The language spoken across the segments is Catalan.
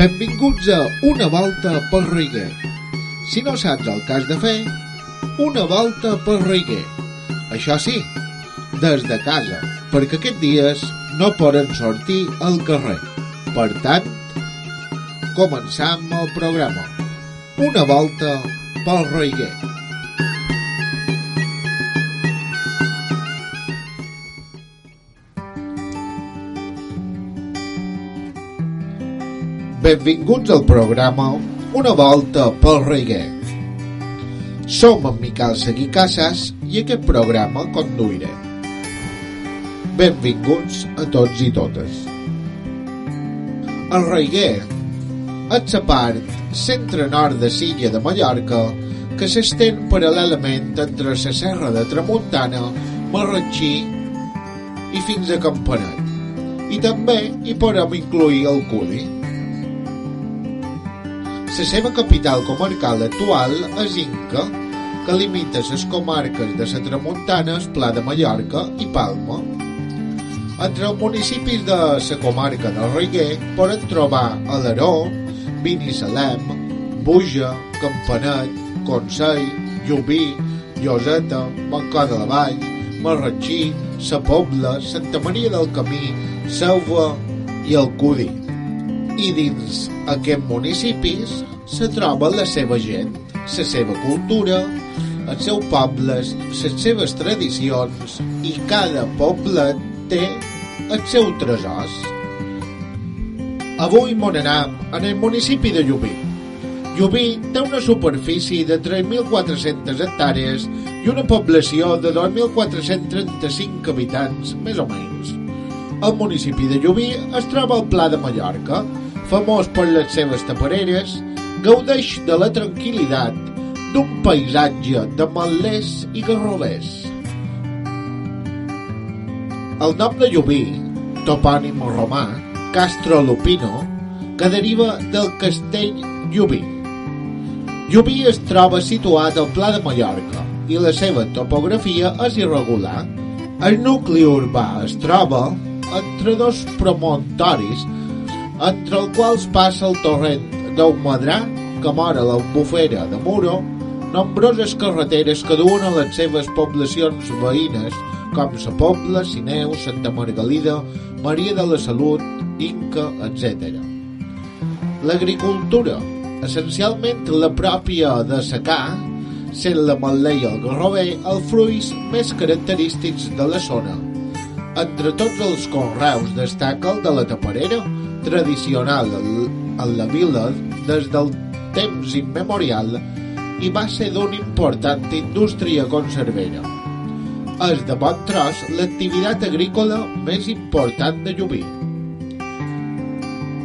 Benvinguts a Una volta pel Reiguer. Si no saps el has de fer, una volta pel Reiguer. Això sí, des de casa, perquè aquests dies no poden sortir al carrer. Per tant, començam el programa. Una volta pel Reiguer. Benvinguts al programa Una volta pel Reiguer. Som en Miquel Seguí Casas i aquest programa conduiré. Benvinguts a tots i totes. El Reiguer és la part centre-nord de Silla de Mallorca que s'estén paral·lelament entre la serra de Tramuntana, Marratxí i fins a Campanet. I també hi podem incluir el Cudi. La seva capital comarcal actual és Inca, que limita les comarques de la Tramuntana, el Pla de Mallorca i Palma. Entre els municipis de la comarca del Reguer poden trobar Alaró, Binissalem, Buja, Campanet, Consell, Llubí, Lloseta, Montcó de la Vall, Marratxí, Sa Pobla, Santa Maria del Camí, Selva i el Cudi. I dins aquests municipis se troba la seva gent, la seva cultura, els seus pobles, les seves tradicions i cada poble té els seus tresors. Avui m'onarem en el municipi de Llubí. Llubí té una superfície de 3.400 hectàrees i una població de 2.435 habitants, més o menys. El municipi de Llubí es troba al Pla de Mallorca, famós per les seves tapareres, gaudeix de la tranquil·litat d'un paisatge de malers i garrovers. El nom de Llubí, topònim romà, Castro Lupino, que deriva del castell Llubí. Llubí es troba situat al Pla de Mallorca i la seva topografia és irregular. El nucli urbà es troba entre dos promontoris entre els quals passa el torrent d'Humadrà, que mora l'Albufera de Muro, nombroses carreteres que duen a les seves poblacions veïnes, com Sa Pobla, Sineu, Santa Margalida, Maria de la Salut, Inca, etc. L'agricultura, essencialment la pròpia de secà, sent la matler i el garrover els fruits més característics de la zona. Entre tots els conreus destaca el de la taparera, tradicional en la vila des del temps immemorial i va ser d'una important indústria conservera. És de bon tros l'activitat agrícola més important de Llubí.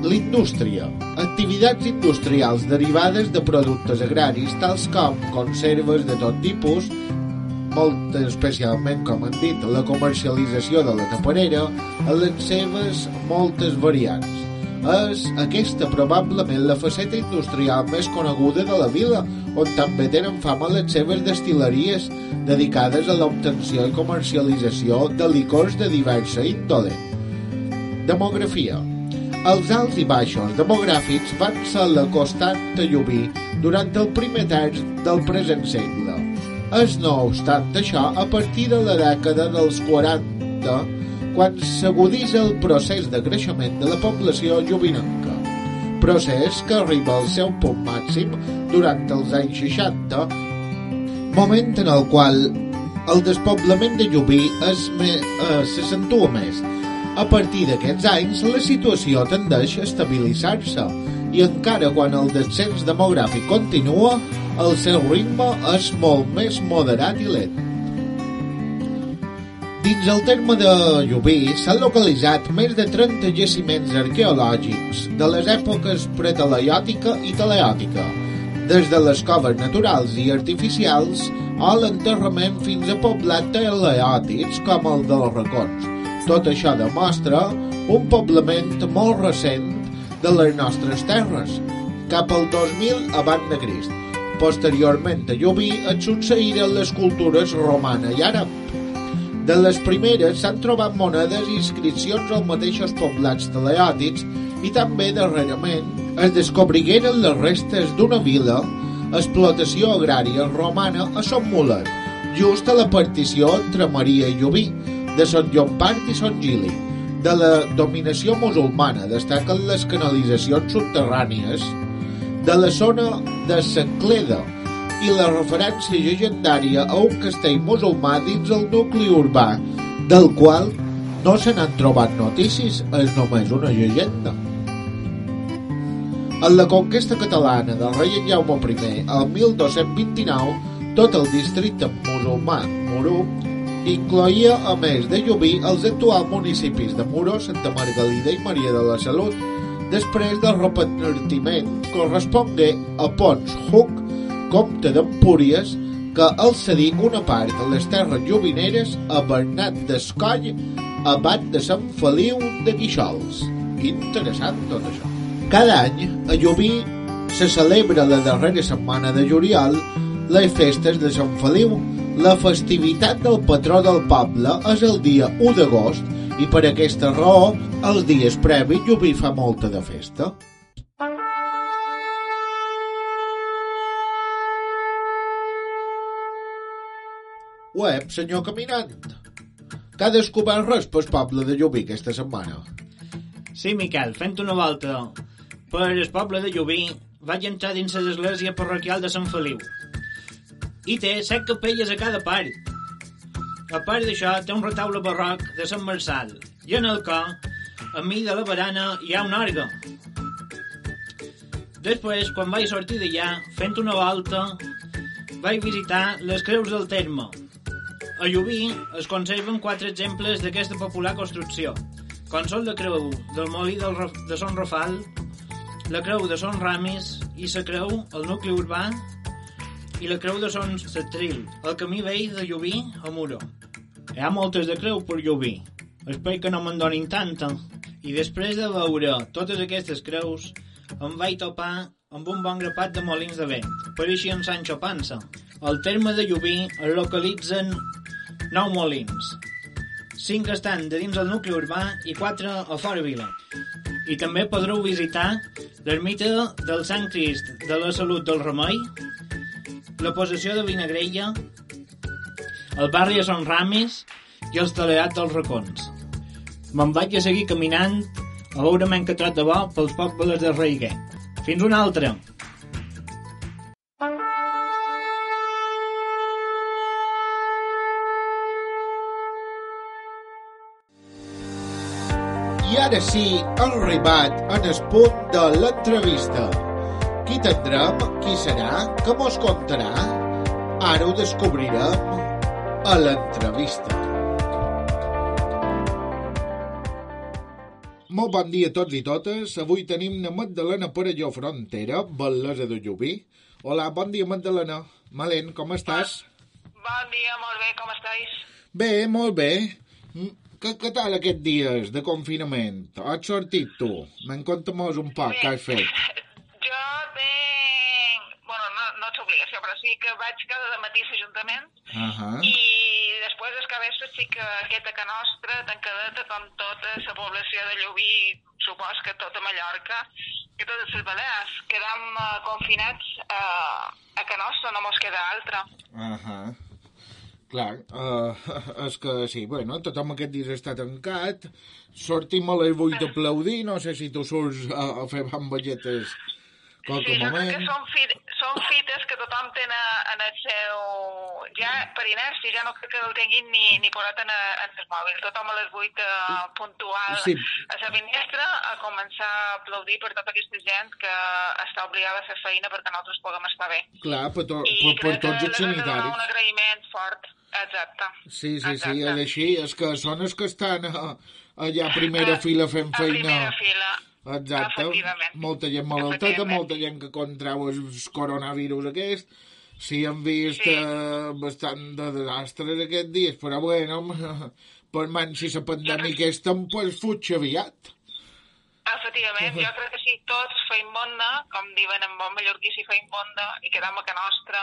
L'indústria. Activitats industrials derivades de productes agraris tals com conserves de tot tipus, molt especialment, com han dit, la comercialització de la taparera a les seves moltes variants. És aquesta probablement la faceta industrial més coneguda de la vila, on també tenen fama les seves destileries dedicades a l'obtenció i comercialització de licors de diversa índole. Demografia els alts i baixos demogràfics van ser la constant de Llubí durant el primer terç del present segle. És no obstant això, a partir de la dècada dels 40, quan s'aguditza el procés de creixement de la població llubinenca. Procés que arriba al seu punt màxim durant els anys 60, moment en el qual el despoblament de Llubí me, eh, s'accentua més. A partir d'aquests anys, la situació tendeix a estabilitzar-se i encara quan el descens demogràfic continua, el seu ritme és molt més moderat i lent. Dins el terme de Llubí s'han localitzat més de 30 jaciments arqueològics de les èpoques preteleòtica i teleòtica, des de les coves naturals i artificials a l'enterrament fins a poblats teleòtics com el dels racons. Tot això demostra un poblament molt recent de les nostres terres, cap al 2000 abans de Crist. Posteriorment a Llubí et succeïren les cultures romana i àrab. De les primeres s'han trobat monedes i inscripcions als mateixos poblats teleòtics i també darrerament es descobrigueren les restes d'una vila explotació agrària romana a Son Mulet, just a la partició entre Maria i Llubí, de Son Llompart i Son Gili. De la dominació musulmana destaquen les canalitzacions subterrànies de la zona de Sancleda i la referència legendària a un castell musulmà dins el nucli urbà, del qual no se n'han trobat notícies, és només una llegenda. En la conquesta catalana del rei Jaume I, el 1229, tot el districte musulmà Muru incloïa, a més de Llubí, els actuals municipis de Muro, Santa Margalida i Maria de la Salut, després del repartiment correspongué a Pons Huc, comte d'Empúries, que el cedí una part de les terres llubineres a Bernat d'Escoll, abat de Sant Feliu de Guixols. Interessant tot això. Cada any, a Llubí se celebra la darrera setmana de juliol les festes de Sant Feliu. La festivitat del patró del poble és el dia 1 d'agost i per aquesta raó els dies previs Llubí fa molta de festa. Web, senyor caminant. Que ha descobert res pel poble de Llubí aquesta setmana? Sí, Miquel, fent una volta per el poble de Llubí, vaig entrar dins l'església parroquial de Sant Feliu. I té set capelles a cada part. A part d'això, té un retaule barroc de Sant Marçal. I en el cor, a mi de la barana, hi ha un orgue. Després, quan vaig sortir d'allà, fent una volta, vaig visitar les creus del terme. A Llubí es conserven quatre exemples d'aquesta popular construcció, són la creu del molí del, de Son Rafal, la creu de Son Ramis i la creu al nucli urbà i la creu de Son Setril, el camí vell de Llubí a Muro. Hi ha moltes de creu per Llubí. Espero que no me'n donin tanta. I després de veure totes aquestes creus, em vaig topar amb un bon grapat de molins de vent. Pareixien Sancho Panza. Al terme de Llubí es localitzen nou molins. Cinc estan de dins el nucli urbà i quatre a fora vila. I també podreu visitar l'ermita del Sant Crist de la Salut del Remei, la possessió de Vinagrella, el barri de Son Ramis i els teleats dels racons. Me'n vaig a seguir caminant a veure m'he encatrat de bo pels pobles de Reiguer. Fins una altra! I ara sí, ha arribat en el punt de l'entrevista. Qui tindrem? Qui serà? Què mos contarà? Ara ho descobrirem a l'entrevista. Molt bon dia a tots i totes. Avui tenim la Magdalena Parelló Frontera, bellesa de Llubí. Hola, bon dia, Magdalena. Malent, com estàs? Bon dia, molt bé, com estàs? Bé, molt bé. Què, què tal aquests dies de confinament? Has sortit tu? Me'n conta-mos un poc què has fet. Jo tinc... Bueno, no, no ets obligació, però sí que vaig cada matí a l'Ajuntament Uh -huh. i després les cabesses sí que aquesta que nostra, tancadeta com tota la població de Llubí, supos que tota Mallorca i totes les Balears, quedam uh, confinats uh, a que nostra, no mos queda altra. Uh -huh. Clar, uh, és que sí, bueno, tothom aquest dia està tancat, sortim a les 8 d'aplaudir, no sé si tu surts a, a fer bamballetes qualque Sí, crec moment. que són, fi, són fites que tothom té en el seu... Ja, per inèrcia, ja no crec que el tinguin ni, ni posat en, en el mòbil. Tothom a les 8 uh, puntual Sí. a la finestra a començar a aplaudir per tota aquesta gent que està obligada a fer feina perquè nosaltres puguem estar bé. Clar, per, to, I per, per crec tots que els els hem de donar un sanitaris. agraïment fort. Exacte. Sí, sí, sí, Exacte. és així, és que són els que estan a, allà a primera fila fent A feina. primera fila. Exacte. Molta gent malalteta, Efectivament. molta gent que contrau el coronavirus aquest. Sí, hem vist Sí. eh, bastant de desastres aquests dies, però bueno, per man, si la pandèmia aquesta em pues fuig aviat. Efectivament, jo crec que si tots feim bonda, com diuen en bon mallorquí, si feim bonda i quedam a ca nostra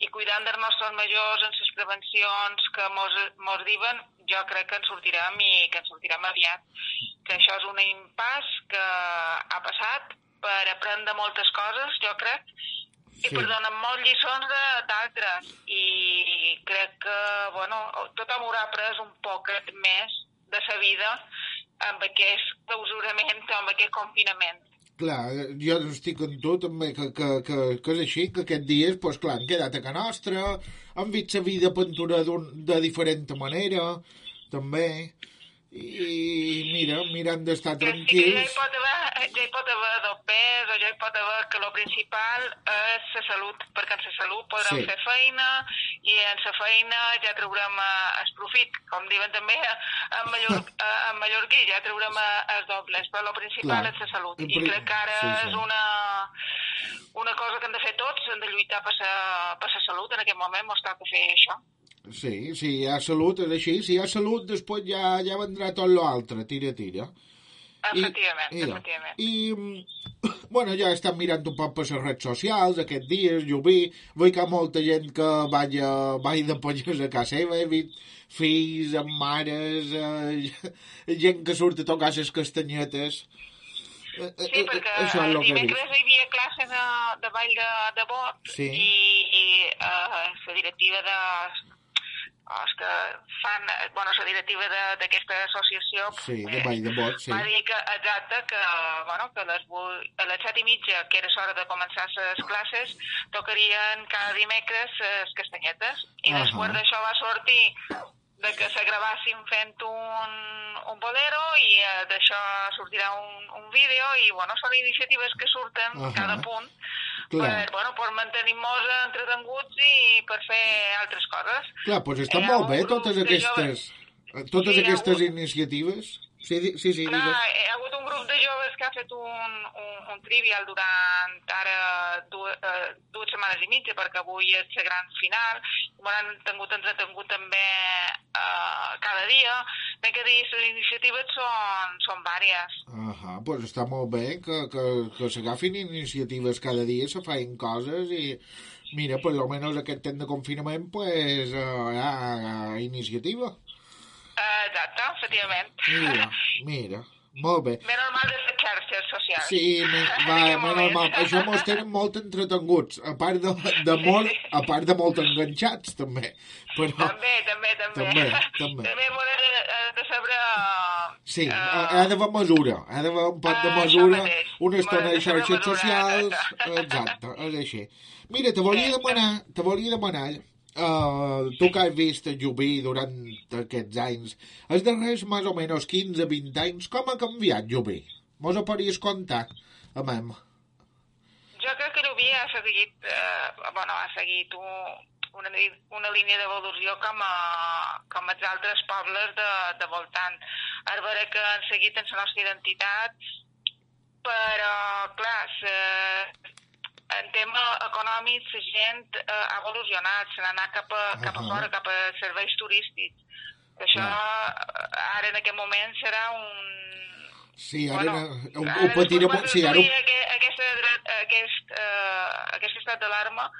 i cuidant dels nostres majors en les prevencions que mos, mos diuen, jo crec que en sortirem i que en sortirem aviat. Que això és un impàs que ha passat, per aprendre moltes coses, jo crec, i Sí. per donar molt lliçons d'altres. I crec que, bueno, tothom haurà après un poquet més de sa vida amb aquest clausurament, amb aquest confinament. Clar, jo estic amb tu també, que, que, que, que és així, que aquests dies, pues, clar, han quedat a casa nostra, han vist la vida pintura de diferent manera, també, i mira, mirant d'estar que ja hi tranquils. pot haver, ja hi pot haver dopers o ja hi pot haver que el principal és la salut, perquè en la salut podrem Sí. fer feina i en la feina ja traurem eh, el profit, com diuen també en, Mallor, eh, en mallorquí, ja traurem eh, els dobles, però el principal Clar. és la salut. I crec que ara sí, sí. és una, una cosa que hem de fer tots, hem de lluitar per la, salut, en aquest moment mos toca fer això. Sí, si hi ha salut, és així, si hi ha salut, després ja, ja vendrà tot l'altre, tira, tira. Efectivament, mira, efectivament. I, bueno, ja estan mirant un poc per les redes socials aquests dies, jo vi, vull que hi ha molta gent que vaya, vaya de polles a casa seva, he vist fills amb mares, eh, gent que surt a tocar les castanyetes. Eh, eh, Sí, eh, perquè això és el dimecres hi havia classe de, de ball de, de bot Sí. i, i uh, la directiva de oh, és que fan, eh, bueno, la directiva d'aquesta associació Sí, de eh, ball de bot, sí. va dir que, exacte, que, bueno, que les, a les set i mitja, que era l'hora de començar les classes, tocarien cada dimecres les castanyetes. I Ahà. després d'això va sortir de que se gravassin fent un, un bolero i eh, d'això sortirà un, un vídeo i, bueno, són iniciatives que surten Ahà. cada punt Clar. per, bueno, per mantenir-nos entretenguts i per fer altres coses. Clar, doncs està ha molt bé totes aquestes, totes Sí, aquestes iniciatives. Sí, sí, sí, digues. hi ha hagut un grup de joves que ha fet un, un, un trivial durant ara dues, eh, dues setmanes i mitja, perquè avui és la gran final, i m'han tingut entretengut també eh, cada dia. M'he que dir, les iniciatives són, són vàries. Ahà, doncs està molt bé que, que, que s'agafin iniciatives cada dia, se feien coses i mira, per almenys aquest temps de confinament pues, uh, hi ha iniciativa. Eh, exacte, efectivament. Mira, mira, molt bé. Bé normal de les xarxes socials. Sí, me, va, menys mal. Això mos tenen molt entretenguts, a part de, de molt, a part de molt enganxats, també. Però, També, també, també. També, també. També m'ho he de, de saber... sí, eh, ha, ha d'haver mesura, ha d'haver un pot de Ah, mesura, una estona de de xarxes socials, exacte. és així. Mira, te volia demanar, te volia demanar, uh, tu que has vist a Llubí durant aquests anys, els darrers més o menys 15-20 anys, com ha canviat Llubí? Mos ho podries contar, a? Jo crec que Llubí ha seguit, eh, bueno, ha seguit un, una, una línia d'evolució com, a, com els altres pobles de, de voltant. Ara veure que han seguit en la nostra identitat, però, clar, se, en tema econòmic la gent eh, ha evolucionat, se n'ha anat cap a, cap a Ahà. fora, cap a serveis turístics. Això eh, ara en aquest moment serà un, Sí, ara, Bueno, ho, ara ho patirem... després Sí, ara dret- aquest, uh, aquest estat d'alarma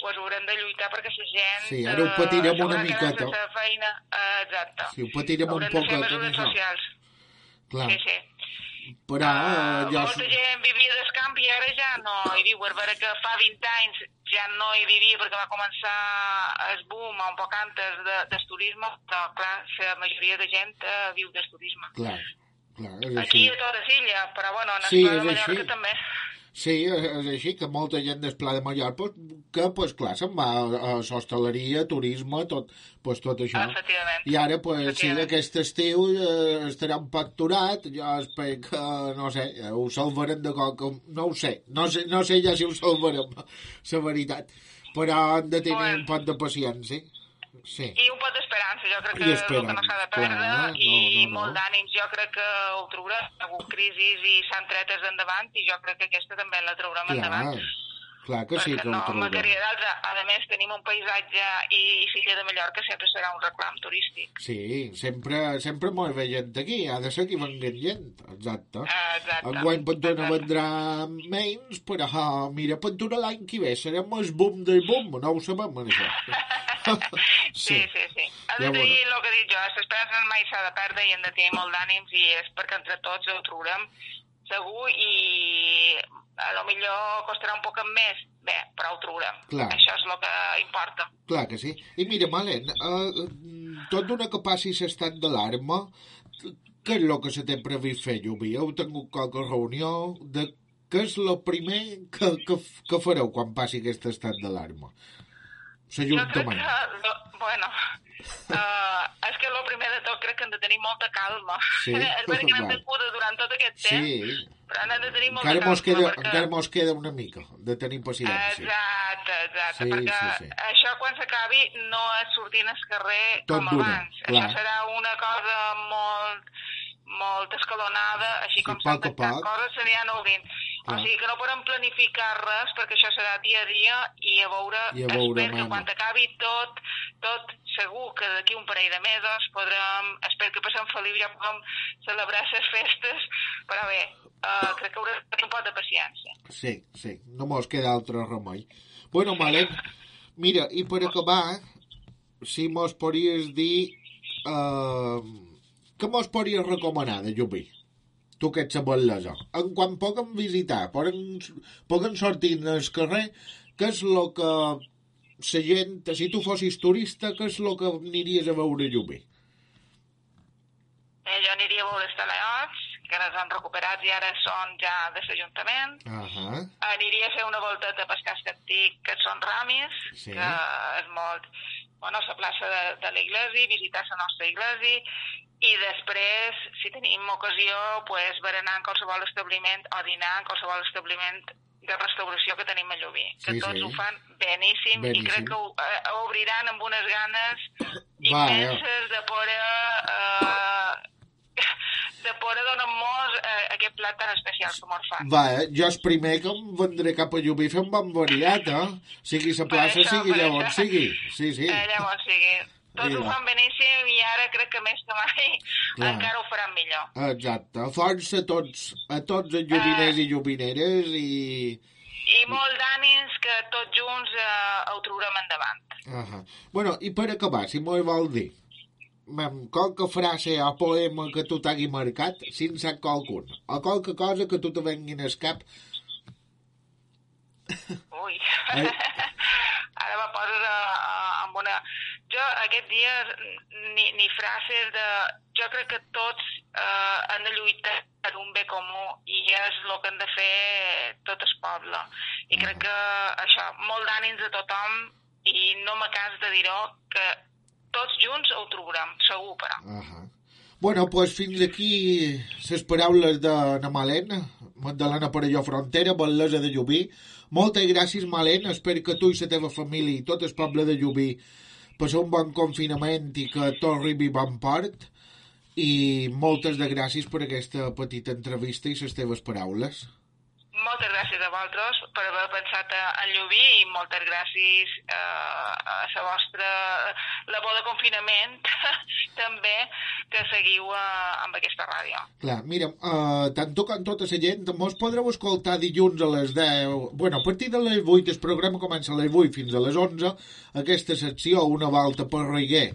pues haurem de lluitar perquè la gent... Sí, ara ho patirem eh, una miqueta. feina, uh, exacte. sí, ho patirem un haurem de poc fer mesures socials. Clar, Sí, sí. Però Uh, jo... molta gent vivia del camp i ara ja no hi viu. És vera que fa 20 anys ja no hi vivia perquè va començar el boom un poc antes de, del turisme, però clar, la majoria de gent uh, viu del turisme. Clar, clar, és Aquí així. a tota Silla, però bueno, en Sí, de Mallorca així. també. Sí, és així, que molta gent del Pla de Mallorca, pues, que, pues, clar, se'n va a hostaleria, turisme, tot, pues, tot això. Efectivament. I ara, pues, sí, Efectivament. aquest estiu eh, estarà un poc aturat, jo espero que, no sé, eh, ho salvarem de cop, com- no ho sé, no sé, no sé ja si ho salvarem, la veritat, però hem de tenir Bueno. un pot de paciència, sí. I un pot d'esperança, jo crec I que és el que no s'ha de perdre, clar, no, i no, no. molt d'ànims. Jo crec que ho trobarem, ha hagut crisis i s'han tretes endavant, i jo crec que aquesta també la traurem Clar, endavant. Clar que sí que no me trobarem. quedaria d'altre. A més, tenim un paisatge i Silla de Mallorca sempre serà un reclam turístic. Sí, sempre, sempre molt bé gent aquí, ha de ser que hi venguin gent, exacte. Exacte. Enguany Pintura Exacte. vendrà menys, però ah, mira, Pintura l'any que ve serem el boom del boom, no ho sabem, això. sí, sí, sí. Has de Ja tenir veurà. el que dic jo, l'esperança mai s'ha de perdre i hem de tenir molt d'ànims i és perquè entre tots ho trobarem segur i a lo millor costarà un poc més, bé, però ho trobarem. Clar. Això és el que importa. Clar que sí. I mira, Malen, uh, tot d'una que passi l'estat d'alarma, què és el que se té previst fer, Lluví? Heu tingut qualque reunió? De què és el primer que, que, que fareu quan passi aquest estat d'alarma? Jo crec que, bueno, uh, és que el primer de tot crec que hem de tenir molta calma. Sí, és veritat que n'hem cura durant tot aquest temps, Sí, però n'hem de tenir molta encara mos, calma. queda, perquè... encara mos queda una mica de tenir paciència. Exacte, exacte, Sí, perquè sí, sí. això quan s'acabi no és sortint al carrer Tot com abans. clar. Això serà una cosa molt molt escalonada, així Sí, com s'han tancat coses s'aniran obrint. Clar. O sigui que no podem planificar res perquè això serà dia a dia i a veure, I a veure, espero que mano. quan acabi tot, tot segur que d'aquí un parell de mesos podrem, espero que passem feliu ja puguem celebrar les festes, però bé, uh, crec que haurem de tenir un poc de paciència. Sí, sí, no mos queda altre remei. Bueno, Malen, mira, i per acabar, si mos podries dir... Uh, què mos podries recomanar de Lluví? Tu que ets a Bellesa. En quan puguem visitar, poden, poden sortir al carrer, què és el que la gent, si tu fossis turista, què és el que aniries a veure a Lluví? Eh, jo aniria a veure els teleots, que ara s'han recuperat i ara són ja de l'Ajuntament. Uh -huh. Aniria a fer una volteta a pescar escàptic, que són Ramis, Sí. que és molt... Bueno, la plaça de, de l'església, visitar la nostra església, i després, si tenim ocasió, pues, berenar en qualsevol establiment o dinar en qualsevol establiment de restauració que tenim a Llubí, que Sí, tots sí. ho fan beníssim, Beníssim. i crec que ho, eh, ho obriran amb unes ganes Va, eh. immenses de poder... Eh, de poder donar-nos eh, aquest plat tan especial com el fan. Va, eh? jo és primer que em vendré cap a Llubí fent bon variat, eh? Sigui la plaça, això, sigui això. sigui. Sí, sí. Eh, llavors, sigui, tots Mira. ho fan beníssim i ara crec que més que mai Clar. encara ho faran millor. Exacte. Força a tots, a tots els llubiners i llubineres i... I molt d'ànims que tots junts eh, ho trobarem endavant. Uh -huh. Bueno, i per acabar, si m'ho vol dir, amb qualque frase o poema que tu t'hagi marcat, si en sap qualcun, o qualque cosa que tu te venguin al cap, Ui. Ai. Ara me poses a, amb una... Jo aquest dia ni, ni frases de... Jo crec que tots eh, han de lluitar per un bé comú i és el que han de fer tot el poble. I crec que això, molt d'ànims a tothom i no me cas de dir-ho que tots junts ho trobarem, segur, però. Uh -huh. Bueno, pues fins aquí les paraules de na Malena, Magdalena Parelló Frontera, Bellesa de Llubí. Moltes gràcies, Malena. Espero que tu i la teva família i tot el poble de Llubí passeu un bon confinament i que tot arribi bon port. I moltes de gràcies per aquesta petita entrevista i les teves paraules. Moltes gràcies a vosaltres per haver pensat en Llubí i moltes gràcies eh, a la vostra labor de confinament també que seguiu eh, amb aquesta ràdio. Clar, mira, uh, tant tu com tota la gent, mos podreu escoltar dilluns a les 10... Bueno, a partir de les 8, el programa comença a les 8 fins a les 11. Aquesta secció, una volta per Reguer,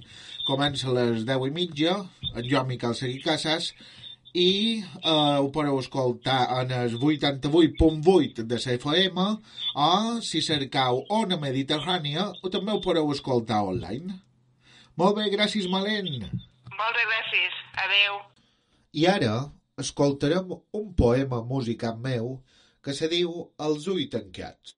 comença a les 10 i mitja, en jo, Miquel Seguí Casas, i uh, ho podeu escoltar en el 88.8 de la FM o, si cercau Ona Mediterrània, o també ho podeu escoltar online. Molt bé, gràcies, Malent. Moltes gràcies. Adeu. I ara escoltarem un poema musical meu que se diu Els ulls tancats.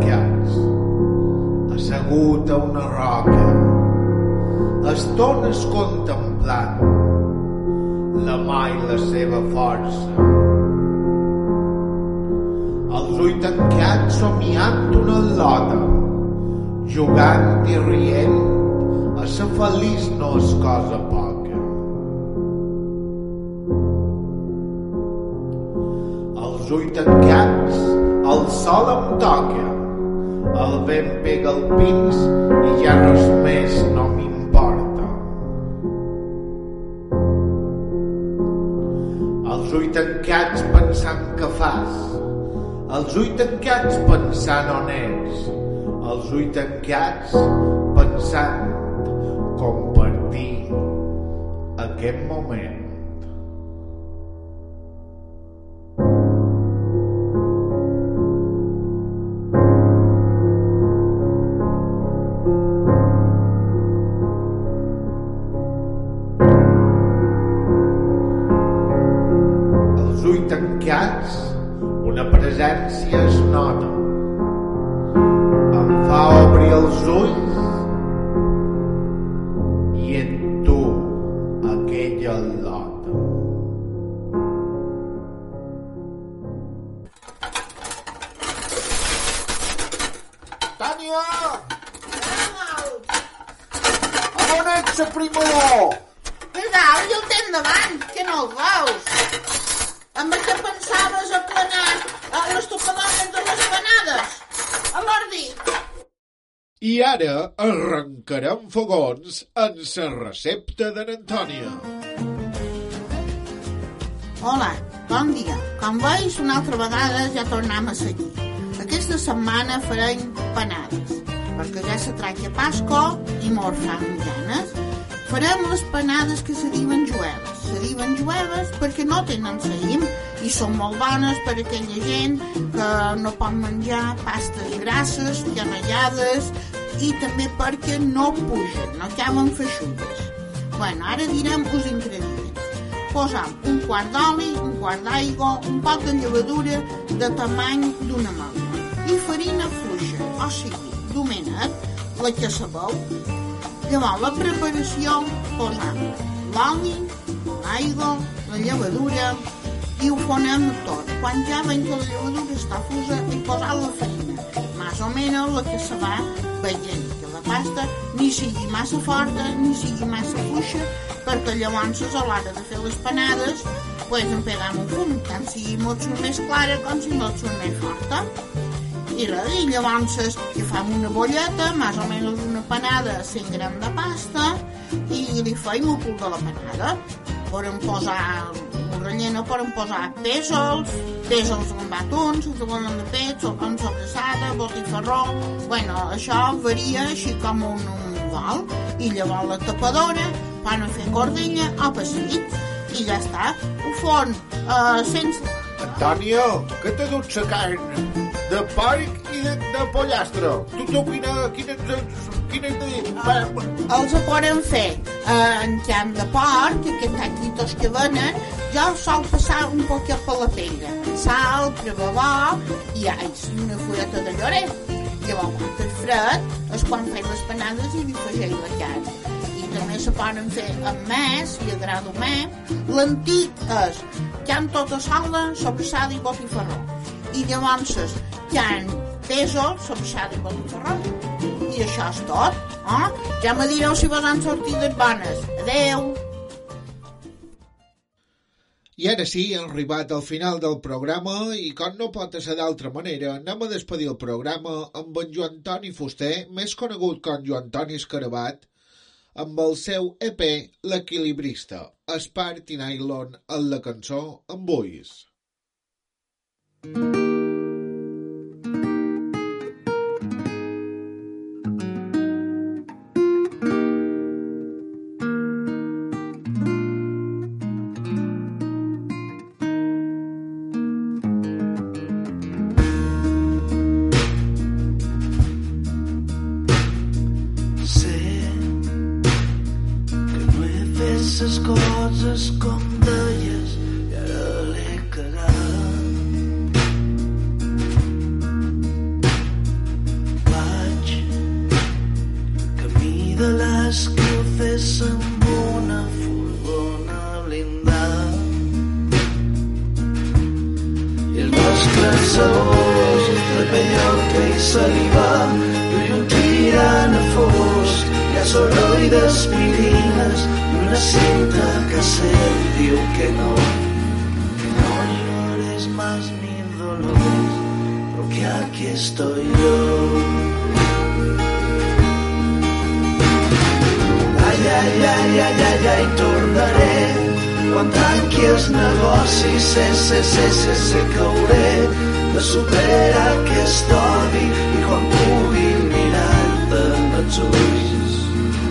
Tancats, assegut a una roca, estones contemplant la mà i la seva força. Els ulls tancats somiant una lota, jugant i rient, a ser feliç no és cosa poca. Els ulls tancats, el sol em toca, vent pega el pins i ja res més no m'importa. Els ulls tancats pensant què fas. Els ulls tancats pensant on ets. Els ulls tancats pensant compartir aquest moment. Tancats, una presència es nota. Em fa obrir els ulls Amb què pensaves aplanar a les topadones de les panades? A l'ordi. I ara arrencarem fogons en la recepta d'en Antònia. Hola, bon dia. Com veus, una altra vegada ja tornem a seguir. Aquesta setmana farem panades, perquè ja se tracta Pasco i mor fa ganes. Farem les panades que se diuen jueves. Se diuen jueves perquè no tenen saïm i són molt bones per a aquella gent que no pot menjar pastes grasses, llanellades i també perquè no pugen, no caben feixugues. Bueno, ara direm els ingredients. Posam un quart d'oli, un quart d'aigua, un poc de llevadura de tamany d'una magna i farina fluixa, o sigui, domenet, la que sabeu. Llavors, la preparació, posam l'oli, l'aigua, la llevadura i ho fonem tot. Quan ja veiem que la llevadura està fusa, hi posam la farina, més o menys la que se va veient, que la pasta ni sigui massa forta ni sigui massa fluixa, perquè llavors a l'hora de fer les panades pues en pegam un fum, tant sigui molt més clara com si surt més forta. I res, i llavors hi fem una bolleta, més o menys panada, 100 gram de pasta, i li feim el cul de la panada. Podem posar, un relleno podem posar pèsols, pèsols amb batuns, que volen de o amb sobrassada, botifarró... Bueno, això varia així com un, un. I llavors la tapadora, van a fer cordella o passit, i ja està. Ho fon eh, sense... Antònia, que t'ha dut la carn de porc i de, de pollastre? Tu, tu, quina, quina, quina, Els ho poden fer eh, en carn de porc, aquests taquitos que venen, jo sol passar un poquet per la pella. Sal, prebabó i alls, i una fuleta de lloret. Llavors, quan és fred, és quan fem les panades i li afegeix la carn. I també se poden fer amb més, i agrada més. L'antic és carn tota sola, sobrassada i botifarró. I llavors, carn pèsol, sobrassada i botifarró. I això és tot. Eh? Ja me direu si vos han sortides bones. Adeu! I ara sí, hem arribat al final del programa i com no pot ser d'altra manera, anem a despedir el programa amb en Joan Toni Fuster, més conegut com Joan Toni Escarabat, amb el seu EP L'Equilibrista, Espart i Nylon en la cançó amb ulls. Sé ai, ai, ai, ai, tornaré quan tanqui els negocis, sé, sé, sé, sé, sé que hauré de superar aquest odi i quan pugui mirar-te en els ulls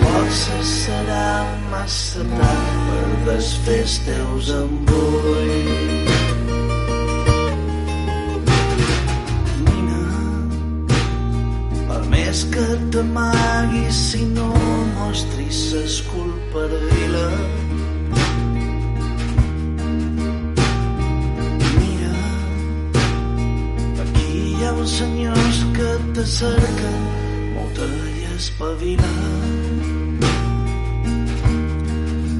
potser serà massa tard per desfer els teus embulls. Que t'amaguis si no mostris s'esculparvila Mira, aquí hi ha uns senyors que te cerquen molta espavila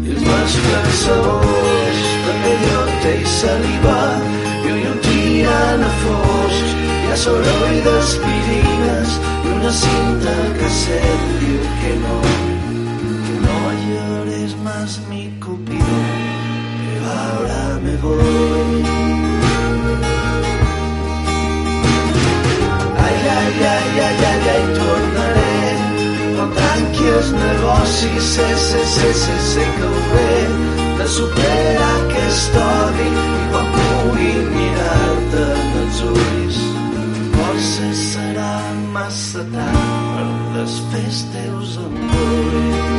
i els masclaçadors de bellota i saliva i un tirant a fosc hi ha soroll d'aspirines i una cinta que se't diu que no más mi cupido que ahora me voy. Ai, ai, ai, ai, ai, ai, tornaré quan tanqui els negocis sé, sé, sé, sé, sé que hauré de superar aquest odi i quan pugui mirar-te en els ulls potser serà massa tard per desfer els teus embulls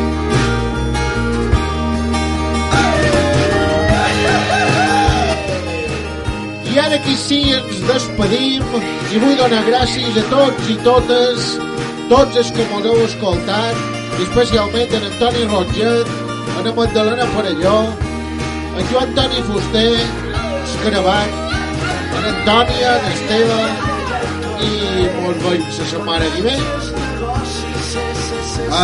Ara aquí sí ens despedim i vull donar gràcies a tots i totes, tots els que m'ho heu escoltat, i especialment en Antoni a en Magdalena Parelló, a Joan Toni Fuster, Escarabat, en Antònia, en Esteve, i mos veiem la setmana que ve.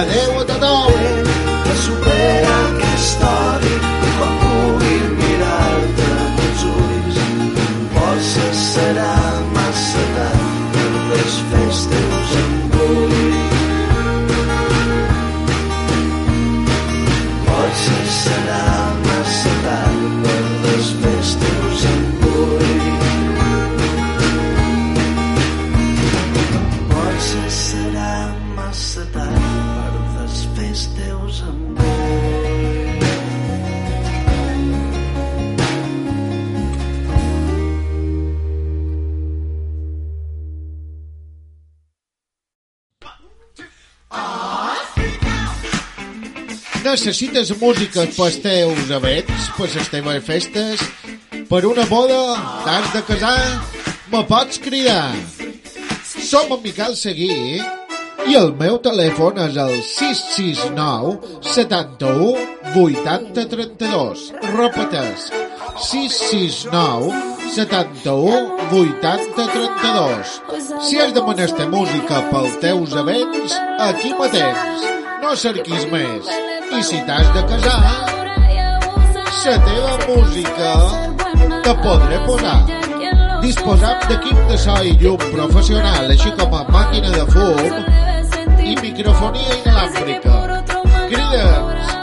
Adeu a tothom! de superar aquest odi i quan serà massa tard per desfer els teus embulls potser serà massa Necessites música pels teus events, per les teves festes, per una boda, t'has de casar, me pots cridar. Som en Miquel Seguí i el meu telèfon és el 669 71 80 32. Repetes, 669 71 80 32. Si has de menester música pels teus events, aquí me tens. No cerquis més. I si t'has de casar, la teva música te podré posar. Disposam d'equip de so i llum professional, així com a màquina de fum i microfonia inalàmbrica. Crida'ns